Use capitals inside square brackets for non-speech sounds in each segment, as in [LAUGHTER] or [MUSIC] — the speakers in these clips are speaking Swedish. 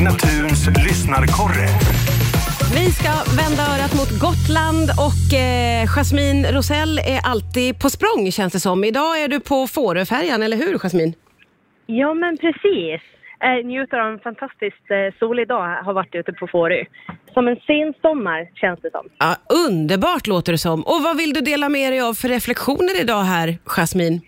Signatuns lyssnarkorre. Vi ska vända örat mot Gotland och eh, Jasmin Rosell är alltid på språng känns det som. Idag är du på Fåröfärjan, eller hur Jasmin? Ja, men precis. Jag njuter av en fantastiskt eh, solig dag. Har varit ute på Fårö. Som en sensommar känns det som. Ja, underbart låter det som. Och vad vill du dela med dig av för reflektioner idag här, Jasmin?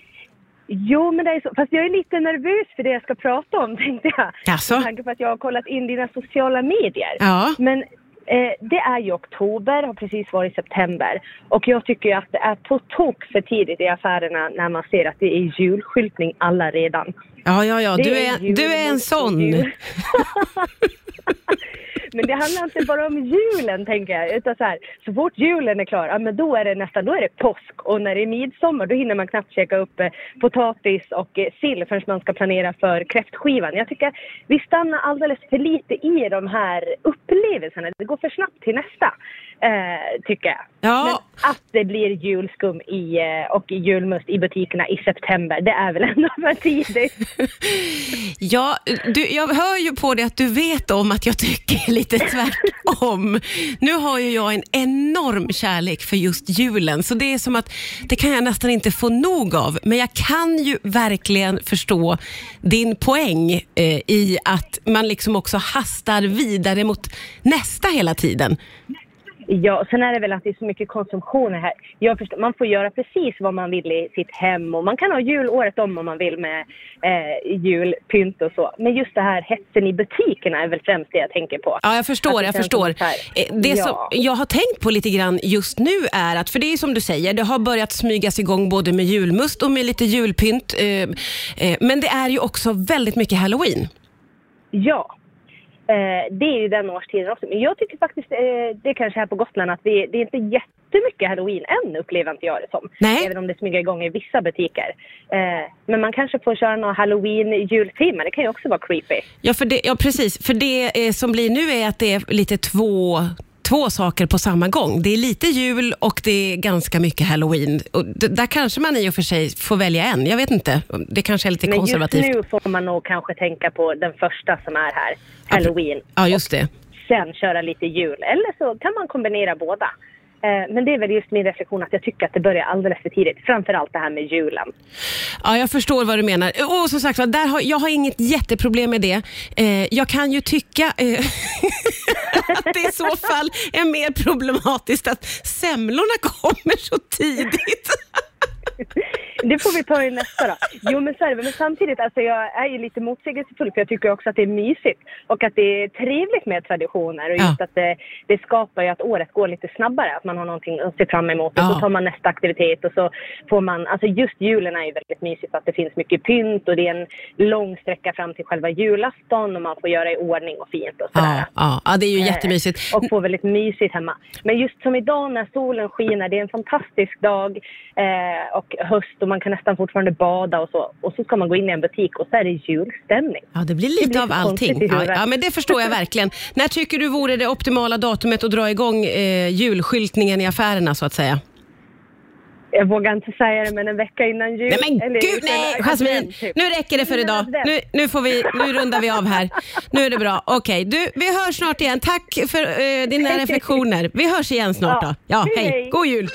Jo, men det är så. Fast jag är lite nervös för det jag ska prata om, [LAUGHS] tänkte jag. Jaså? Med tanke på att jag har kollat in dina sociala medier. Ja. Men eh, det är ju oktober, har precis varit september. Och jag tycker ju att det är på tok för tidigt i affärerna när man ser att det är julskyltning alla redan. Ja, ja, ja. Du är, jul du är en sån. [LAUGHS] [LAUGHS] men det handlar inte bara om julen, tänker jag. Utan så, här, så fort julen är klar, ja, men då är det nästan då är det påsk. Och när det är midsommar, då hinner man knappt käka upp eh, potatis och eh, sill förrän man ska planera för kräftskivan. Jag tycker vi stannar alldeles för lite i de här upplevelserna. Det går för snabbt till nästa, eh, tycker jag. Ja. Men att det blir julskum i, eh, och julmust i butikerna i september, det är väl ändå för tidigt. [LAUGHS] Ja, du, jag hör ju på dig att du vet om att jag tycker lite tvärtom. Nu har ju jag en enorm kärlek för just julen, så det är som att det kan jag nästan inte få nog av. Men jag kan ju verkligen förstå din poäng eh, i att man liksom också hastar vidare mot nästa hela tiden. Ja, sen är det väl att det är så mycket konsumtion här. Jag förstår, man får göra precis vad man vill i sitt hem och man kan ha jul året om om man vill med eh, julpynt och så. Men just det här hetsen i butikerna är väl främst det jag tänker på. Ja, jag förstår. Jag förstår. Eh, Det Ja. som jag har tänkt på lite grann just nu är att, för det är som du säger, det har börjat smygas igång både med julmust och med lite julpynt. eh, eh, Men det är ju också väldigt mycket halloween. Ja. Eh, det är ju den årstiden också. Men jag tycker faktiskt, eh, det är kanske här på Gotland, att vi, det är inte jättemycket halloween än upplever inte jag det som. Nej. Även om det smyger igång i vissa butiker. Eh, men man kanske får köra någon halloween-julfilmer, det kan ju också vara creepy. Ja, för det, ja precis. För det som blir nu är att det är lite två två saker på samma gång. Det är lite jul och det är ganska mycket halloween. Och d- där kanske man i och för sig får välja en. Jag vet inte. Det kanske är lite Men konservativt. just nu får man nog kanske tänka på den första som är här, halloween. Ja, just det. Sen köra lite jul. Eller så kan man kombinera båda. Eh, men det är väl just min reflektion att jag tycker att det börjar alldeles för tidigt. Framförallt det här med julen. Ja, jag förstår vad du menar. Och som sagt var, där har, jag har inget jätteproblem med det. Eh, jag kan ju tycka eh, [LAUGHS] att det i så fall är mer problematiskt att semlorna kommer så tidigt. [LAUGHS] Det får vi ta i nästa då. Jo men så är det. Men samtidigt, alltså jag är ju lite motsägelsefull för jag tycker också att det är mysigt. Och att det är trevligt med traditioner. Och just Ja. att det, det skapar ju att året går lite snabbare. Att man har någonting att se fram emot. Och Ja. så tar man nästa aktivitet och så får man, alltså just julen är ju väldigt mysigt. För att det finns mycket pynt och det är en lång sträcka fram till själva julafton. Och man får göra i ordning och fint och sådär. Ja, ja, det är ju Eh, jättemysigt. Och få väldigt mysigt hemma. Men just som idag när solen skiner, det är en fantastisk dag eh, och höst och man kan nästan fortfarande bada och så. Och så ska man gå in i en butik och så är det julstämning. Ja, det blir lite blir av allting. Ja, ja, men det förstår jag verkligen. [LAUGHS] När tycker du vore det optimala datumet att dra igång eh, julskyltningen i affärerna så att säga? Jag vågar inte säga det, men en vecka innan jul. Nej men eller gud, nej Jasmin, typ. nu räcker det för idag. Nu, nu, får vi, nu rundar vi av här. Nu är det bra. Okej, du, vi hörs snart igen. Tack för eh, dina reflektioner. Vi hörs igen snart då. Ja, Ja, hej. hej. God jul.